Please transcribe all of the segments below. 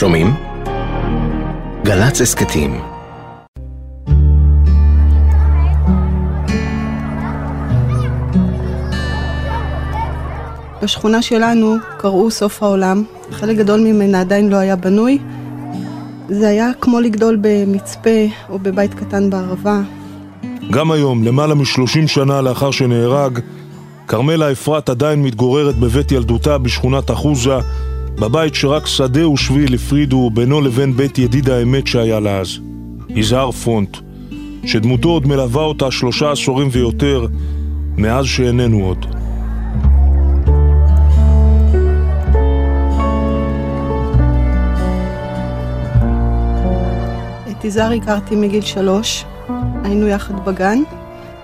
שומעים? גל"צ הסכתים בשכונה שלנו קראו סוף העולם, חלק גדול ממנה עדיין לא היה בנוי. זה היה כמו לגדול במצפה או בבית קטן בערבה. גם היום, למעלה משלושים שנה לאחר שנהרג, כרמלה אפרת עדיין מתגוררת בבית ילדותה בשכונת אחוזה, בבית שרק שדה ושביל הפרידו בינו לבין בית ידיד האמת שהיה לה אז, יזהר פרונט, שדמותו עוד מלווה אותה שלושה עשורים ויותר, מאז שאיננו עוד. את יזהר הכרתי מגיל שלוש, היינו יחד בגן.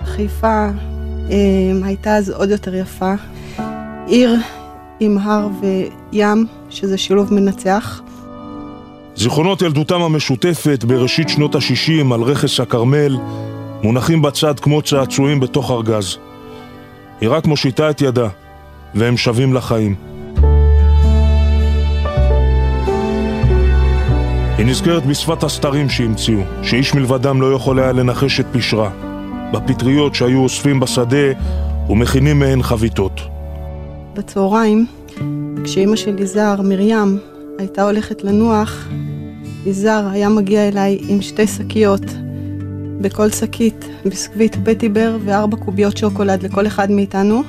חיפה אה, הייתה אז עוד יותר יפה. עיר עם הר וים, שזה שילוב מנצח. זיכרונות ילדותם המשותפת בראשית שנות ה-60 על רכס הכרמל מונחים בצד כמו צעצועים בתוך ארגז. היא רק מושיטה את ידה, והם שבים לחיים. היא נזכרת בשפת הסתרים שהמציאו, שאיש מלבדם לא יכול היה לנחש את פשרה, בפטריות שהיו אוספים בשדה ומכינים מהן חביתות. בצהריים, כשאימא של יזהר, מרים, הייתה הולכת לנוח, יזהר היה מגיע אליי עם שתי שקיות. בכל שקית ביסקוויט פטיבר וארבע קוביות שוקולד לכל אחד מאיתנו.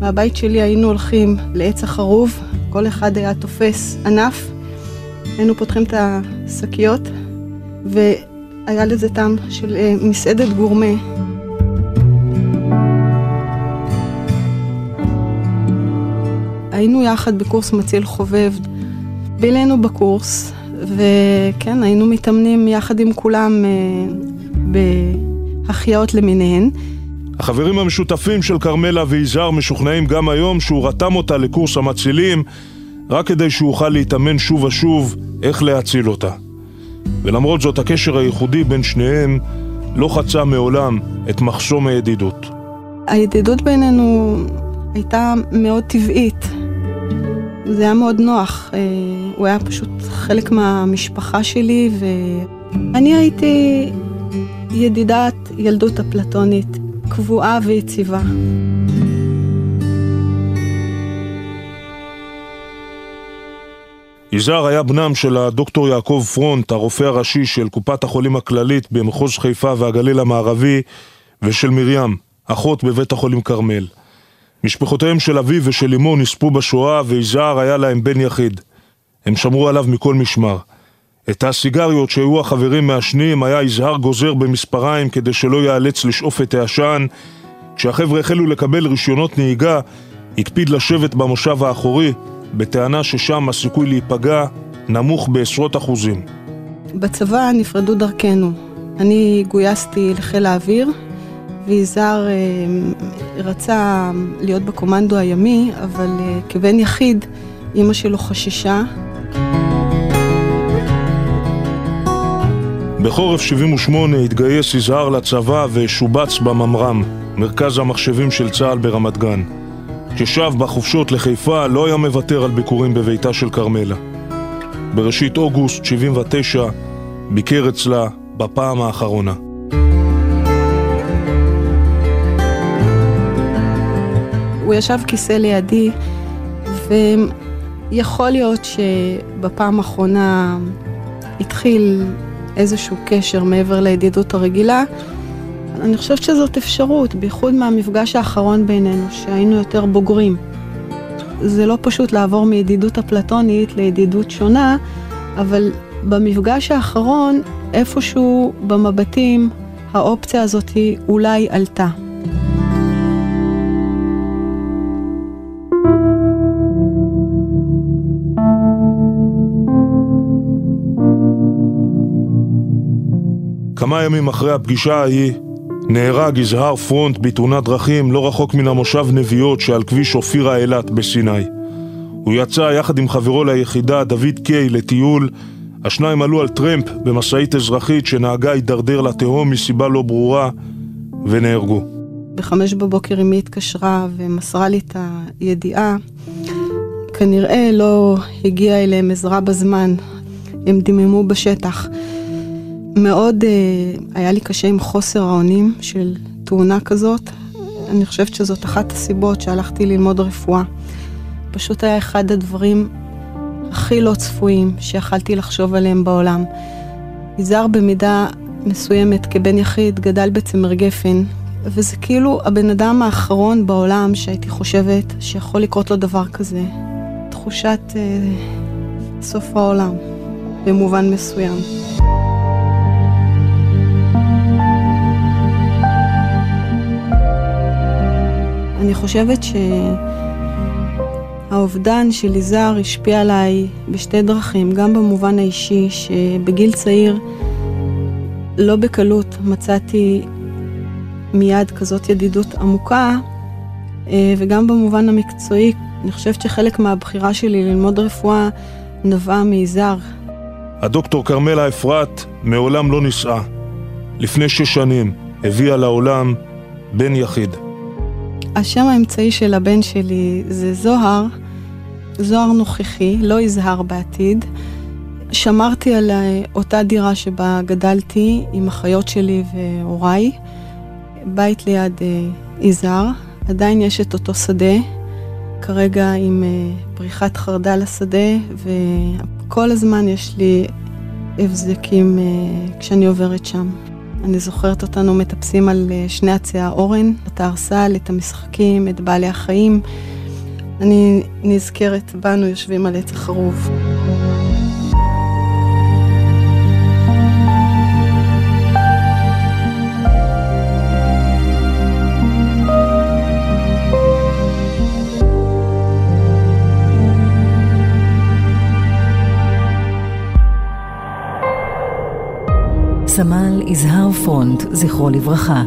מהבית שלי היינו הולכים לעץ החרוב, כל אחד היה תופס ענף, היינו פותחים את השקיות, והיה לזה טעם של אה, מסעדת גורמה. היינו יחד בקורס מציל חובב, בילינו בקורס, וכן, היינו מתאמנים יחד עם כולם אה, בהחייאות למיניהן. החברים המשותפים של כרמלה ויזהר משוכנעים גם היום שהוא רתם אותה לקורס המצילים רק כדי שהוא יוכל להתאמן שוב ושוב איך להציל אותה. ולמרות זאת הקשר הייחודי בין שניהם לא חצה מעולם את מחסום הידידות. הידידות בינינו הייתה מאוד טבעית. זה היה מאוד נוח, אה, הוא היה פשוט חלק מהמשפחה שלי ואני הייתי ידידת ילדות אפלטונית, קבועה ויציבה. יזהר היה בנם של הדוקטור יעקב פרונט, הרופא הראשי של קופת החולים הכללית במחוז חיפה והגליל המערבי, ושל מרים, אחות בבית החולים כרמל. משפחותיהם של אביו ושל אמו נספו בשואה, ויזהר היה להם בן יחיד. הם שמרו עליו מכל משמר. את הסיגריות שהיו החברים מעשנים היה יזהר גוזר במספריים כדי שלא ייאלץ לשאוף את העשן. כשהחבר'ה החלו לקבל רישיונות נהיגה, הקפיד לשבת במושב האחורי, בטענה ששם הסיכוי להיפגע נמוך בעשרות אחוזים. בצבא נפרדו דרכנו. אני גויסתי לחיל האוויר, ויזהר אה, רצה להיות בקומנדו הימי, אבל אה, כבן יחיד, אימא שלו חששה. בחורף 78 התגייס יזהר לצבא ושובץ בממר"ם, מרכז המחשבים של צה"ל ברמת גן. כששב בחופשות לחיפה לא היה מוותר על ביקורים בביתה של כרמלה. בראשית אוגוסט 79 ביקר אצלה בפעם האחרונה. הוא ישב כיסא לידי, ויכול להיות שבפעם האחרונה התחיל איזשהו קשר מעבר לידידות הרגילה. אני חושבת שזאת אפשרות, בייחוד מהמפגש האחרון בינינו, שהיינו יותר בוגרים. זה לא פשוט לעבור מידידות אפלטונית לידידות שונה, אבל במפגש האחרון, איפשהו במבטים, האופציה הזאת אולי עלתה. כמה ימים אחרי הפגישה ההיא, נהרג יזהר פרונט בתאונת דרכים לא רחוק מן המושב נביעות שעל כביש אופירה אילת בסיני. הוא יצא יחד עם חברו ליחידה, דוד קיי, לטיול. השניים עלו על טרמפ במשאית אזרחית שנהגה הידרדר לתהום מסיבה לא ברורה, ונהרגו. בחמש בבוקר אמי התקשרה ומסרה לי את הידיעה. כנראה לא הגיעה אליהם עזרה בזמן, הם דיממו בשטח. מאוד uh, היה לי קשה עם חוסר האונים של תאונה כזאת. אני חושבת שזאת אחת הסיבות שהלכתי ללמוד רפואה. פשוט היה אחד הדברים הכי לא צפויים שיכלתי לחשוב עליהם בעולם. יזהר במידה מסוימת כבן יחיד גדל בצמר גפן, וזה כאילו הבן אדם האחרון בעולם שהייתי חושבת שיכול לקרות לו דבר כזה. תחושת אה, סוף העולם, במובן מסוים. אני חושבת שהאובדן של יזהר השפיע עליי בשתי דרכים, גם במובן האישי, שבגיל צעיר לא בקלות מצאתי מיד כזאת ידידות עמוקה, אה, וגם במובן המקצועי, אני חושבת שחלק מהבחירה שלי ללמוד רפואה נבעה מיזהר. הדוקטור כרמלה אפרת מעולם לא נישאה. לפני שש שנים הביאה לעולם בן יחיד. השם האמצעי של הבן שלי זה זוהר, זוהר נוכחי, לא יזהר בעתיד. שמרתי על אותה דירה שבה גדלתי עם אחיות שלי והוריי. בית ליד אה, יזהר, עדיין יש את אותו שדה, כרגע עם אה, פריחת חרדל לשדה, וכל הזמן יש לי הבזקים אה, כשאני עוברת שם. אני זוכרת אותנו מטפסים על אה, שני עצי האורן, את הארסל, את המשחקים, את בעלי החיים. אני נזכרת בנו יושבים על עץ החרוב. סמל יזהר פרונט, זכרו לברכה.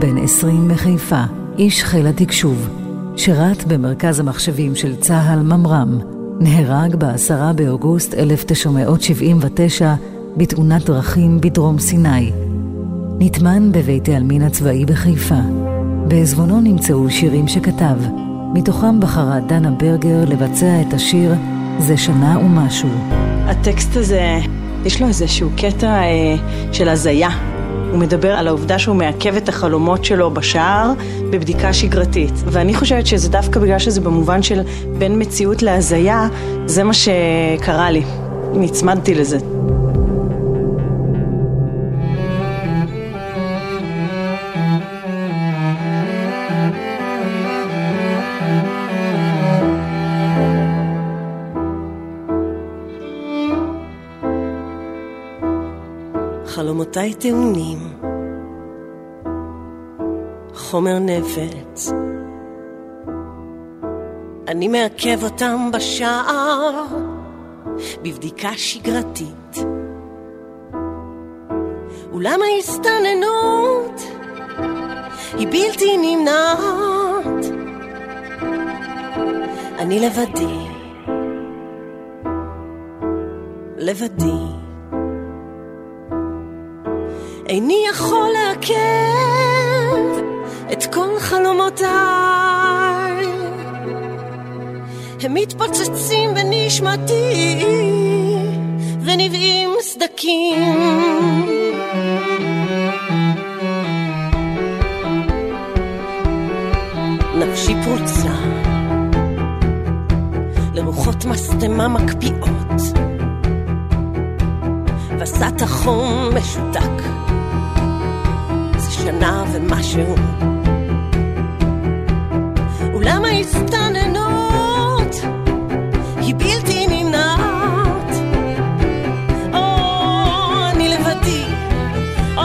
בן 20 מחיפה, איש חיל התקשוב. שירת במרכז המחשבים של צה"ל ממר"ם. נהרג ב-10 באוגוסט 1979 בתאונת דרכים בדרום סיני. נטמן בבית העלמין הצבאי בחיפה. בעזבונו נמצאו שירים שכתב, מתוכם בחרה דנה ברגר לבצע את השיר "זה שנה ומשהו". הטקסט הזה יש לו איזשהו קטע אה, של הזיה. הוא מדבר על העובדה שהוא מעכב את החלומות שלו בשער בבדיקה שגרתית. ואני חושבת שזה דווקא בגלל שזה במובן של בין מציאות להזיה, זה מה שקרה לי. נצמדתי לזה. חלומותיי טעונים, חומר נפץ. אני מעכב אותם בשער, בבדיקה שגרתית. אולם ההסתננות היא בלתי נמנעת. אני לבדי, לבדי. איני יכול לעכב את כל חלומותיי. הם מתפוצצים בנשמתי ונבעים סדקים. נפשי פרוצה לרוחות משטמה מקפיאות. וסת החום משותק אולם ההסתננות היא בלתי נמנעת. או, אני לבדי, או,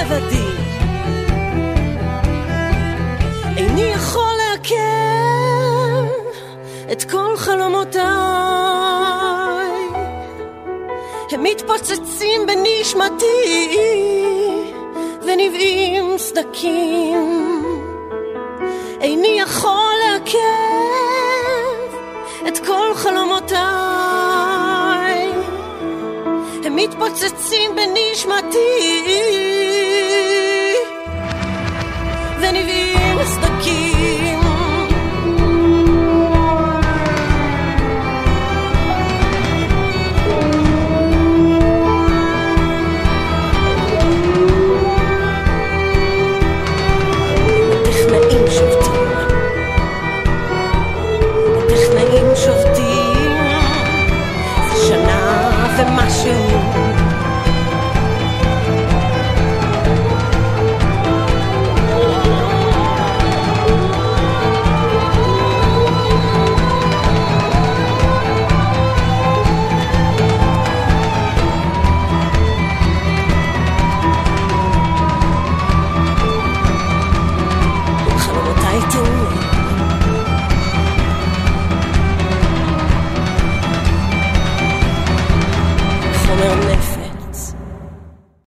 לבדי. איני יכול לעכב את כל חלומותיי. הם מתפוצצים בנשמתי. ונבעים סדקים. איני יכול לעכב את כל חלומותיי. הם מתפוצצים בנשמתי ונבעים סדקים.